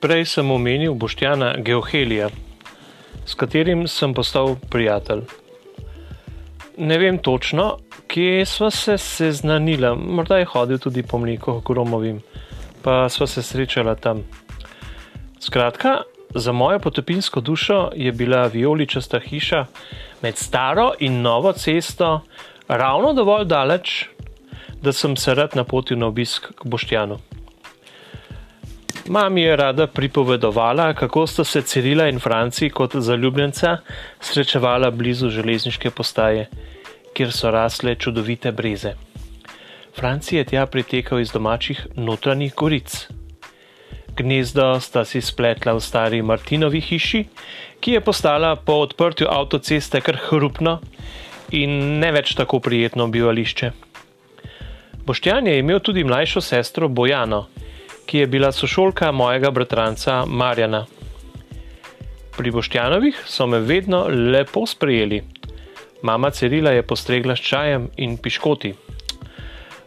Prej sem omenil Boštjana Geohelija, s katerim sem postal prijatelj. Ne vem točno, kje sva se seznanila, morda je hodil tudi po mleku Gromovim, pa sva se srečala tam. Skratka, za mojo potopinsko dušo je bila vijoličasta hiša med staro in novo cesto ravno dovolj daleč, da sem se rad napotil na obisk k Boštjanu. Mami je rada pripovedovala, kako sta se Cirila in Franci kot zaljubljenca srečevala blizu železniške postaje, kjer so rasle čudovite breze. Franci je tja pritekal iz domačih notranjih goric. Gnezdo sta si spletla v stari Martinovi hiši, ki je postala po odprtju avtoceste kar hrupno in ne več tako prijetno bivališče. Boštjan je imel tudi mlajšo sestro Bojano, ki je bila sošolka mojega bratranca Marjana. Pri Boštjanovih so me vedno lepo sprejeli. Mama Cerila je postregla s čajem in piškoti.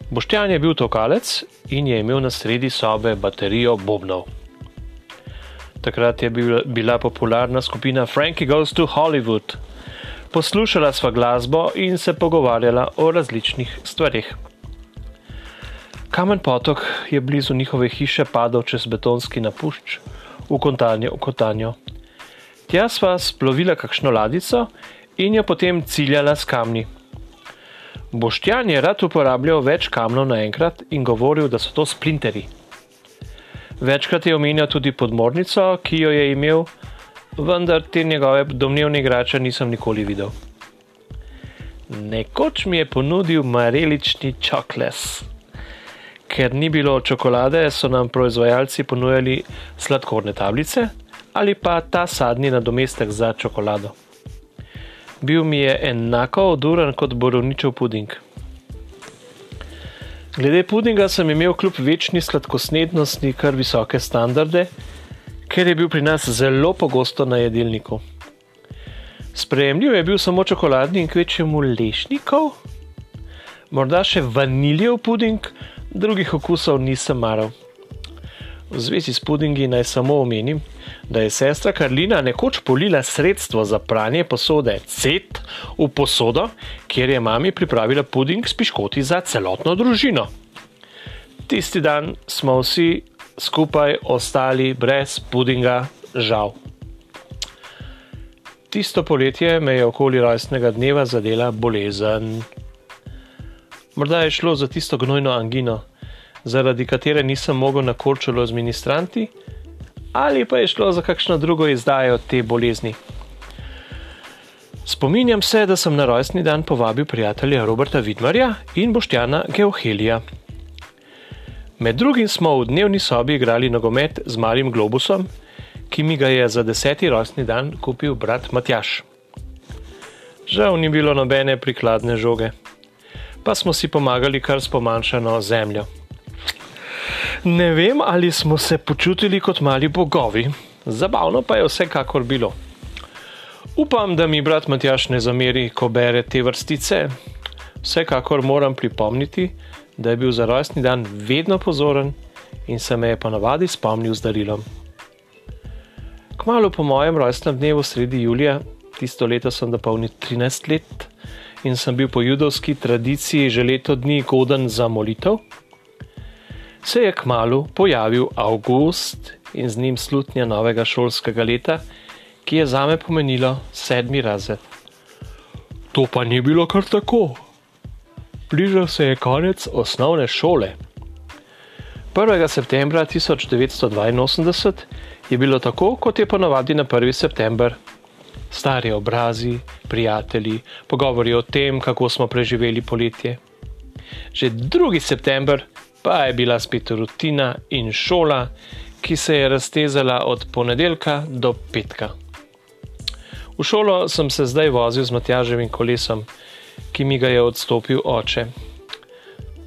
Boštjan je bil tokalec in je imel na sredi sobe baterijo bobnov. Takrat je bila popularna skupina Frankie Goes to Hollywood. Poslušala sva glasbo in se pogovarjala o različnih stvarih. Kamen potok je blizu njihove hiše padal čez betonski napušč v kontanjo. V kontanjo. Tja sva splovila kakšno ladico in jo potem ciljala s kamni. Boštjan je rad uporabljal več kamnov naenkrat in govoril, da so to splinteri. Večkrat je omenjal tudi podmornico, ki jo je imel, vendar te njegove domnevne igrače nisem nikoli videl. Nekoč mi je ponudil marelični čokles. Ker ni bilo čokolade, so nam proizvajalci ponujali sladkorne tablice ali pa ta sadni nadomestek za čokolado bil mi je enako oduren kot borovničev puding. Glede pudinga sem imel kljub večni sladkosnednosti kar visoke standarde, ker je bil pri nas zelo pogosto na jedilniku. Sprejemljiv je bil samo čokoladni in kvečemu lešnikov, morda še vaniljev puding, drugih okusov nisem maral. V zvezi s pudingi naj samo omenim, da je sestra Karlina nekoč polila sredstvo za pranje posode CET v posodo, kjer je mami pripravila puding s piškoti za celotno družino. Tisti dan smo vsi skupaj ostali brez pudinga, žal. Tisto poletje me je okoli rojstnega dneva zadela bolezen. Morda je šlo za tisto gnojno angino, zaradi katere nisem mogel na korčolo z ministranti, ali pa je šlo za kakšno drugo izdajo te bolezni. Spominjam se, da sem na rojstni dan povabil prijatelja Roberta Vidmarja in Boštjana Geohelija. Med drugim smo v dnevni sobi igrali nogomet z malim globusom, ki mi ga je za deseti rojstni dan kupil brat Matjaš. Žal ni bilo nobene prikladne žoge, pa smo si pomagali kar s pomanjšano zemljo. Ne vem, ali smo se počutili kot mali bogovi, zabavno pa je vsekakor bilo. Upam, da mi brat Matjaš ne zameri, ko bere te vrstice. Vsekakor moram pripomniti, da je bil za rojstni dan vedno pozoren in se me je ponavadi spomnil z darilom. Kmalo po mojem rojstnem dnevu sredi julija, tisto leto sem dopolnil 13 let in sem bil po judovski tradiciji že leto dni goden za molitev se je kmalo pojavil avgust in z njim slutnja novega šolskega leta, ki je zame pomenilo sedmi razred. To pa ni bilo kar tako. Bližal se je konec osnovne šole. 1. septembra 1982 je bilo tako, kot je ponovadi na 1. september. Stari obrazi, prijatelji, pogovori o tem, kako smo preživeli poletje. Že 2. september pa je bila spet rutina in šola, ki se je raztezala od ponedeljka do petka. V šolo sem se zdaj vozil z Matjaževim kolesom, ki mi ga je odstopil oče.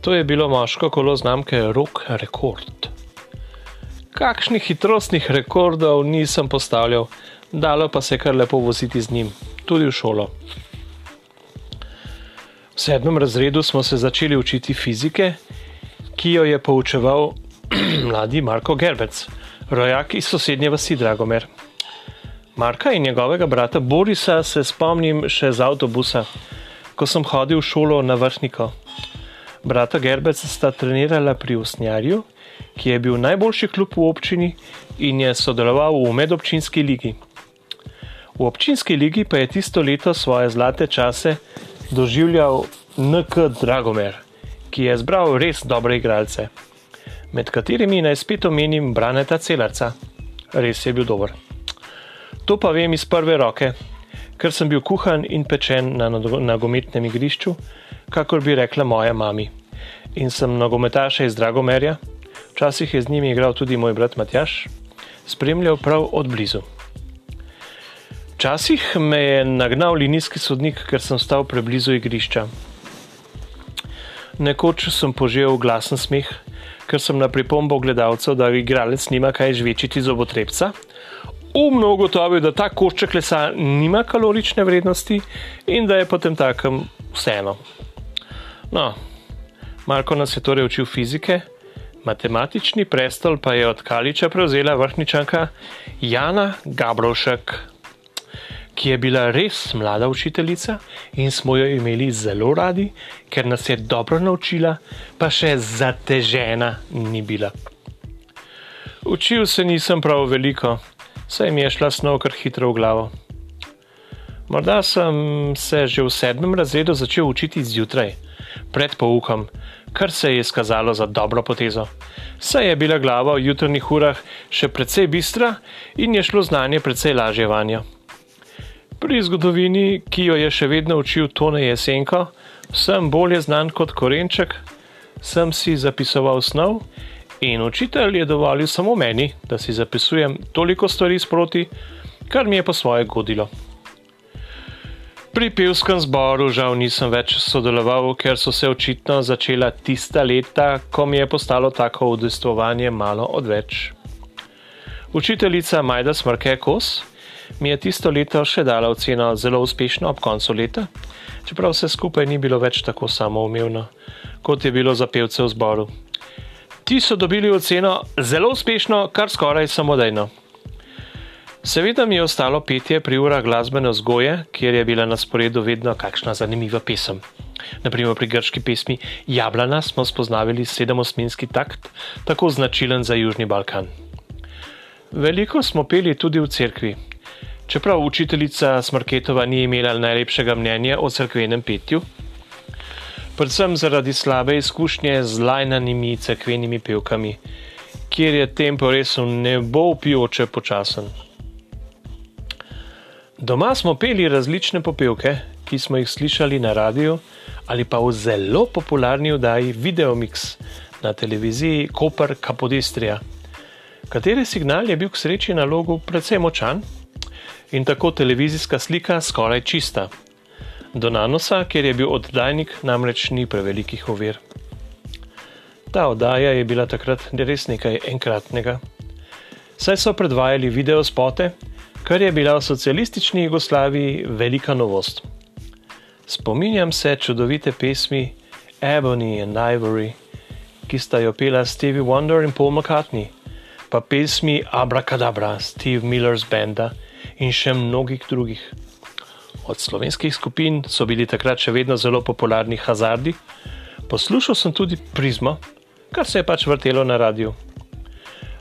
To je bilo moško kolo znamke Rock Record. Kakšnih hitrostnih rekordov nisem postavljal, dalo pa se kar lepo voziti z njim, tudi v šolo. V sedmem razredu smo se začeli učiti fizike ki jo je poučeval mladi Marko Gerbec, rojak iz sosednje vasi Dragomer. Marka in njegovega brata Borisa se spomnim še z avtobusa, ko sem hodil v šolo na vrhniko. Brata Gerbec sta trenirala pri Usnjarju, ki je bil najboljši klub v občini in je sodeloval v medobčinski ligi. V občinski ligi pa je tisto leto svoje zlate čase doživljal NK Dragomer, ki je zbral res dobre igralce, med katerimi naj spet omenim Braneta Celarca. Res je bil dober. To pa vem iz prve roke, ker sem bil kuhan in pečen na nogometnem igrišču, kakor bi rekla moja mami. In sem nogometaša iz Dragomerja, včasih je z njimi igral tudi moj brat Matjaš, spremljal prav od blizu. Včasih me je nagnal linijski sodnik, ker sem stal preblizu igrišča. Nekoč sem požel glasen smeh, ker sem na pripombo gledalcev, da igralec nima kaj žvečiti z obotrebca, umno ugotovil, da ta košček lesa nima kalorične vrednosti in da je potem takem vseeno. No, Marko nas je torej učil fizike, matematični prestol pa je od Kaliča prevzela vrhničanka Jana Gabrovšek ki je bila res mlada učiteljica in smo jo imeli zelo radi, ker nas je dobro naučila, pa še zatežena ni bila. Učil se nisem prav veliko, saj mi je šla snov kar hitro v glavo. Morda sem se že v sedmem razredu začel učiti zjutraj, pred poukom, kar se je izkazalo za dobro potezo. Saj je bila glava v jutrnih urah še precej bistra in je šlo znanje precej lažje vanjo. Pri zgodovini, ki jo je še vedno učil Tone Jesenko, sem bolje znan kot Korenček, sem si zapisoval snov in učitelj je dovolil samo meni, da si zapisujem toliko stvari sproti, kar mi je po svoje godilo. Pri pevskem zboru žal nisem več sodeloval, ker so se očitno začela tista leta, ko mi je postalo tako udestovanje malo odveč. Učiteljica Majda Smrke Kos mi je tisto leto še dala oceno zelo uspešno ob koncu leta, čeprav vse skupaj ni bilo več tako samoumevno, kot je bilo za pevce v zboru. Ti so dobili oceno zelo uspešno, kar skoraj samodejno. Seveda mi je ostalo petje pri urah glasbene vzgoje, kjer je bila na sporedu vedno kakšna zanimiva pesem. Naprimer pri grški pesmi Jablana smo spoznavili sedemosminski takt, tako značilen za Južni Balkan. Veliko smo peli tudi v cerkvi, Čeprav učiteljica Smrketova ni imela najlepšega mnenja o crkvenem petju, predvsem zaradi slabe izkušnje z lajnanimi crkvenimi pevkami, kjer je tempo res ne bo upijoče počasen. Doma smo peli različne popevke, ki smo jih slišali na radiju ali pa v zelo popularni oddaji Videomix na televiziji Koper Kapodistrija, katere signal je bil k sreči na logu precej močan in tako televizijska slika skoraj čista. Do nanosa, kjer je bil oddajnik, namreč ni prevelikih ovir. Ta oddaja je bila takrat res nekaj enkratnega. Saj so predvajali video spote, kar je bila v socialistični Jugoslaviji velika novost. Spominjam se čudovite pesmi Ebony and Ivory, ki sta jo pela Stevie Wonder in Paul McCartney, pa pesmi Abracadabra Steve Miller's benda in še mnogih drugih. Od slovenskih skupin so bili takrat še vedno zelo popularni hazardi, poslušal sem tudi prizmo, kar se je pač vrtelo na radiju.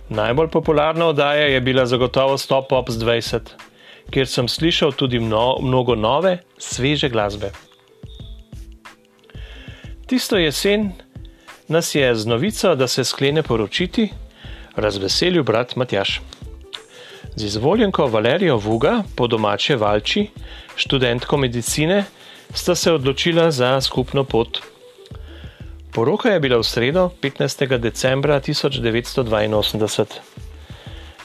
Najbolj popularna oddaja je bila zagotovo Stop Ops 20, kjer sem slišal tudi mno, mnogo nove, sveže glasbe. Tisto jesen nas je z novico, da se sklene poročiti, razveselil brat Matjaš. Z izvoljenko Valerijo Vuga, po domače Valči, študentko medicine, sta se odločila za skupno pot. Poroka je bila v sredo, 15. decembra 1982.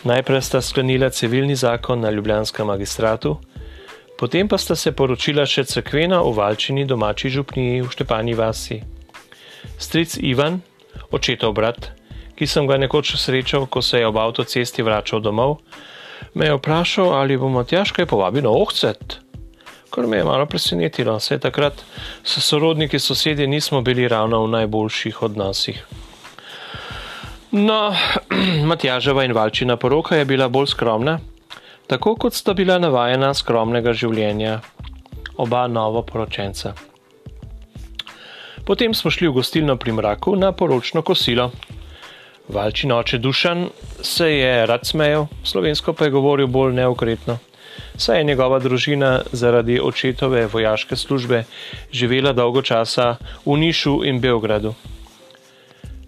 Najprej sta sklenila civilni zakon na Ljubljanskem magistratu, potem pa sta se poročila še crkvena v Valčini domači župniji v Štepani vasi. Stric Ivan, očetov brat, ki sem ga nekoč srečal, ko se je ob avtocesti vračal domov, me je vprašal, ali bomo težko povabili na ohcet. Kar me je malo presenetilo, saj takrat s sorodniki sosedje nismo bili ravno v najboljših odnosih. No, Matjaževa in Valčina poroka je bila bolj skromna, tako kot sta bila navajena skromnega življenja oba novo poročenca. Potem smo šli v gostilno pri mraku na poročno kosilo. Valčin oče Dušan se je rad smejal, slovensko pa je govoril bolj neokretno. Saj je njegova družina zaradi očetove vojaške službe živela dolgo časa v Nišu in Beogradu.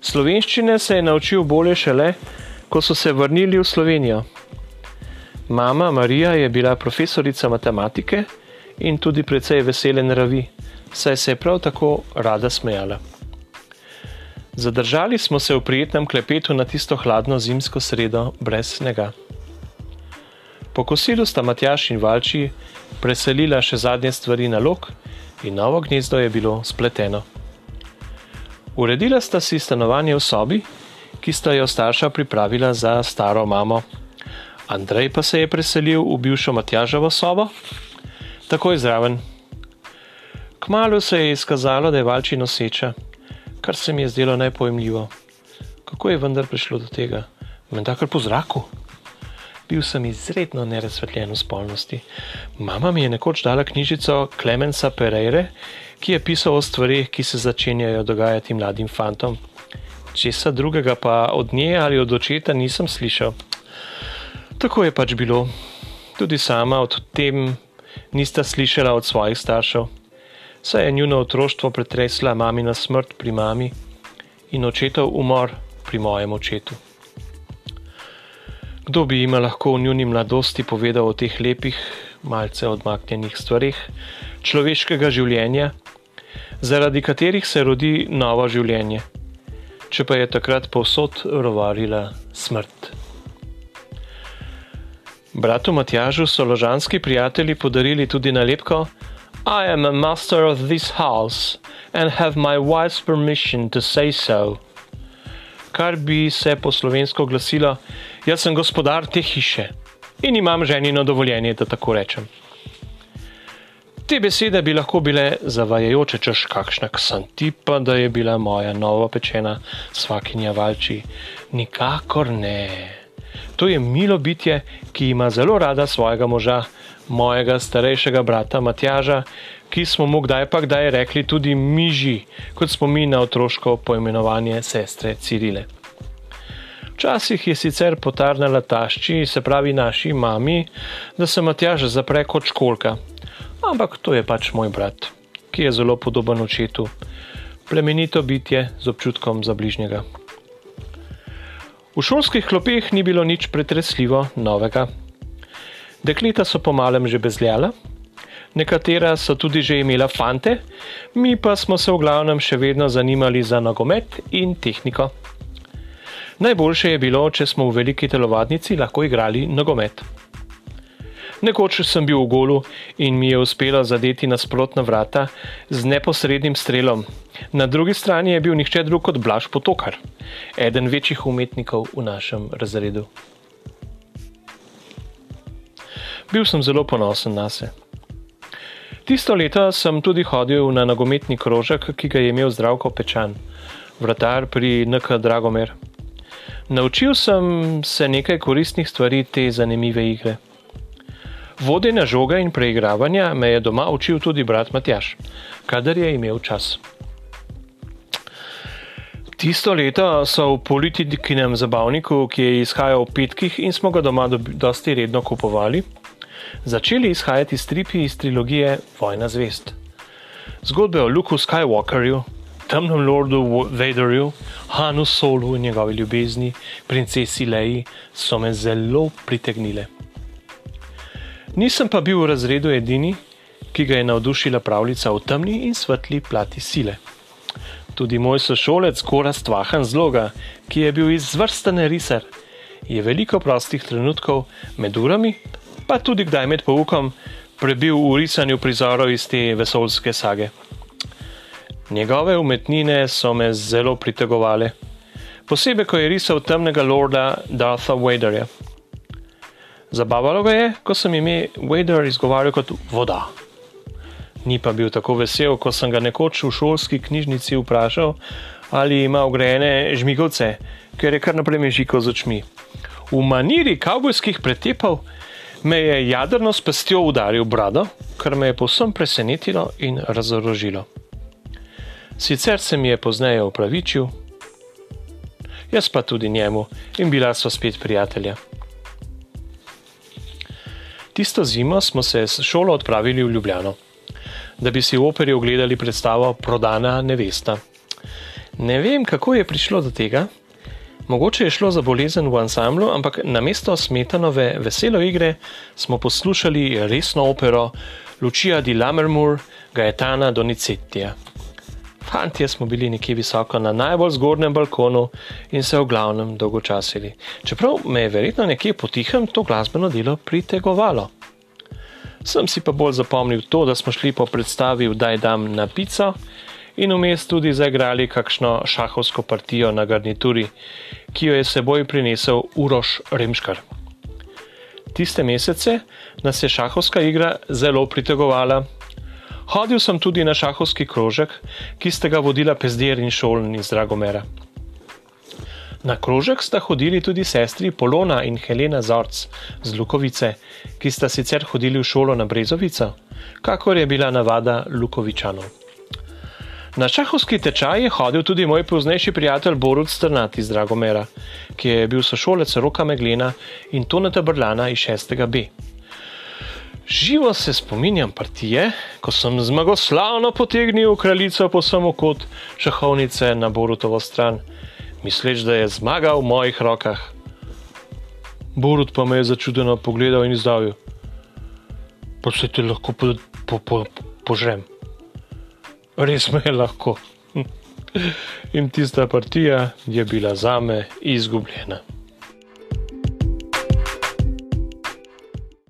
Slovenščine se je naučil bolje šele, ko so se vrnili v Slovenijo. Mama Marija je bila profesorica matematike in tudi precej vesele naravi, saj se je prav tako rada smejala. Zadržali smo se v prijetnem klepetu na tisto hladno zimsko sredo brez snega. Po kosilu sta Matjaš in Valči preselila še zadnje stvari na lok in novo gnezdo je bilo spleteno. Uredila sta si stanovanje v sobi, ki sta jo starša pripravila za staro mamo. Andrej pa se je preselil v bivšo Matjaževo sobo, takoj zraven. Kmalo se je izkazalo, da je Valči noseča kar se mi je zdelo najpojemljivo. Kako je vendar prišlo do tega? Menda kar po zraku. Bil sem izredno nerazsvetljen v spolnosti. Mama mi je nekoč dala knjižico Klemensa Pereire, ki je pisal o stvarih, ki se začenjajo dogajati mladim fantom. Česa drugega pa od nje ali od očeta nisem slišal. Tako je pač bilo. Tudi sama od tem nista slišala od svojih staršev saj je njuno otroštvo pretresla mamina smrt pri mami in očetov umor pri mojem očetu. Kdo bi jima lahko v njuni mladosti povedal o teh lepih, malce odmaknjenih stvarih človeškega življenja, zaradi katerih se rodi novo življenje, če pa je takrat povsod rovarila smrt. Bratu Matjažu so ložanski prijatelji podarili tudi nalepko, I am a master of this house and have my wife's permission to say so. Kar bi se po slovensko glasilo, jaz sem gospodar te hiše in imam ženino dovoljenje, da tako rečem. Te besede bi lahko bile zavajajoče, češ kakšna sem ti pa, da je bila moja novo pečena svakinja valči. Nikakor ne. To je milo bitje, ki ima zelo rada svojega moža mojega starejšega brata Matjaža, ki smo mu kdaj pa kdaj rekli tudi miži, kot smo mi na otroško poimenovanje sestre Cirile. Včasih je sicer potarnala tašči, se pravi naši mami, da se Matjaž zapre kot školka, ampak to je pač moj brat, ki je zelo podoben očetu, plemenito bitje z občutkom za bližnjega. V šolskih klopeh ni bilo nič pretresljivo novega. Dekleta so pomalem že bezljala, nekatera so tudi že imela fante, mi pa smo se v glavnem še vedno zanimali za nogomet in tehniko. Najboljše je bilo, če smo v veliki telovadnici lahko igrali nogomet. Nekoč sem bil v golu in mi je uspelo zadeti nasprotna vrata z neposrednim strelom. Na drugi strani je bil nihče drug kot Blaž Potokar, eden večjih umetnikov v našem razredu. Bil sem zelo ponosen na se. Tisto leto sem tudi hodil na nogometni krožek, ki ga je imel zdravko pečan, vratar pri NK Dragomer. Naučil sem se nekaj koristnih stvari te zanimive igre. Vodenja žoga in preigravanja me je doma učil tudi brat Matjaš, kadar je imel čas. Tisto leto so v politikinem zabavniku, ki je izhajal v petkih in smo ga doma dosti redno kupovali, začeli izhajati stripi iz trilogije Vojna zvest. Zgodbe o Luku Skywalkerju, temnem lordu Vaderju, Hanu Solu in njegovi ljubezni, princesi Leji, so me zelo pritegnile. Nisem pa bil v razredu edini, ki ga je navdušila pravljica o temni in svetli plati sile. Tudi moj sošolec Gorast Vahan Zloga, ki je bil izvrsten risar, je veliko prostih trenutkov med urami pa tudi kdaj med poukom prebil v risanju prizorov iz te vesoljske sage. Njegove umetnine so me zelo pritegovale, posebej ko je risal temnega lorda Dartha Waderja. Zabavalo ga je, ko sem ime Wader izgovarjal kot voda. Ni pa bil tako vesel, ko sem ga nekoč v šolski knjižnici vprašal, ali ima ogrejene žmigovce, ker je kar naprej mežiko z očmi. V maniri kavbojskih pretepov me je jadrno s pestjo udaril brado, kar me je povsem presenetilo in razorožilo. Sicer se mi je pozneje opravičil, jaz pa tudi njemu in bila sva spet prijatelja. Tisto zimo smo se s šolo odpravili v Ljubljano, da bi si v operi ogledali predstavo Prodana nevesta. Ne vem, kako je prišlo do tega. Mogoče je šlo za bolezen v ansamblu, ampak namesto smetanove veselo igre smo poslušali resno opero Lucia di Lammermoor Gaetana Donizettija. Fantje smo bili nekje visoko na najbolj zgornjem balkonu in se v glavnem dolgočasili. Čeprav me je verjetno nekje potihem to glasbeno delo pritegovalo. Sem si pa bolj zapomnil to, da smo šli po predstavi v Daj dam na pico in vmes tudi zaigrali kakšno šahovsko partijo na garnituri, ki jo je seboj prinesel Uroš Remškar. Tiste mesece nas je šahovska igra zelo pritegovala, Hodil sem tudi na šahovski krožek, ki sta ga vodila Pezdir in Šoln iz Dragomera. Na krožek sta hodili tudi sestri Polona in Helena Zorc z Lukovice, ki sta sicer hodili v šolo na Brezovico, kakor je bila navada Lukovičanov. Na šahovski tečaj je hodil tudi moj poznejši prijatelj Borut Strnati iz Dragomera, ki je bil sošolec Roka Meglena in Toneta Brlana iz 6B. Živo se spominjam partije, ko sem zmagoslavno potegnil kraljico po samo kot šahovnice na Borutovo stran, misleč, da je zmaga v mojih rokah. Borut pa me je začudeno pogledal in izdavil: Pa se ti lahko po, po, po, požrem. Res me je lahko. In tista partija je bila zame izgubljena.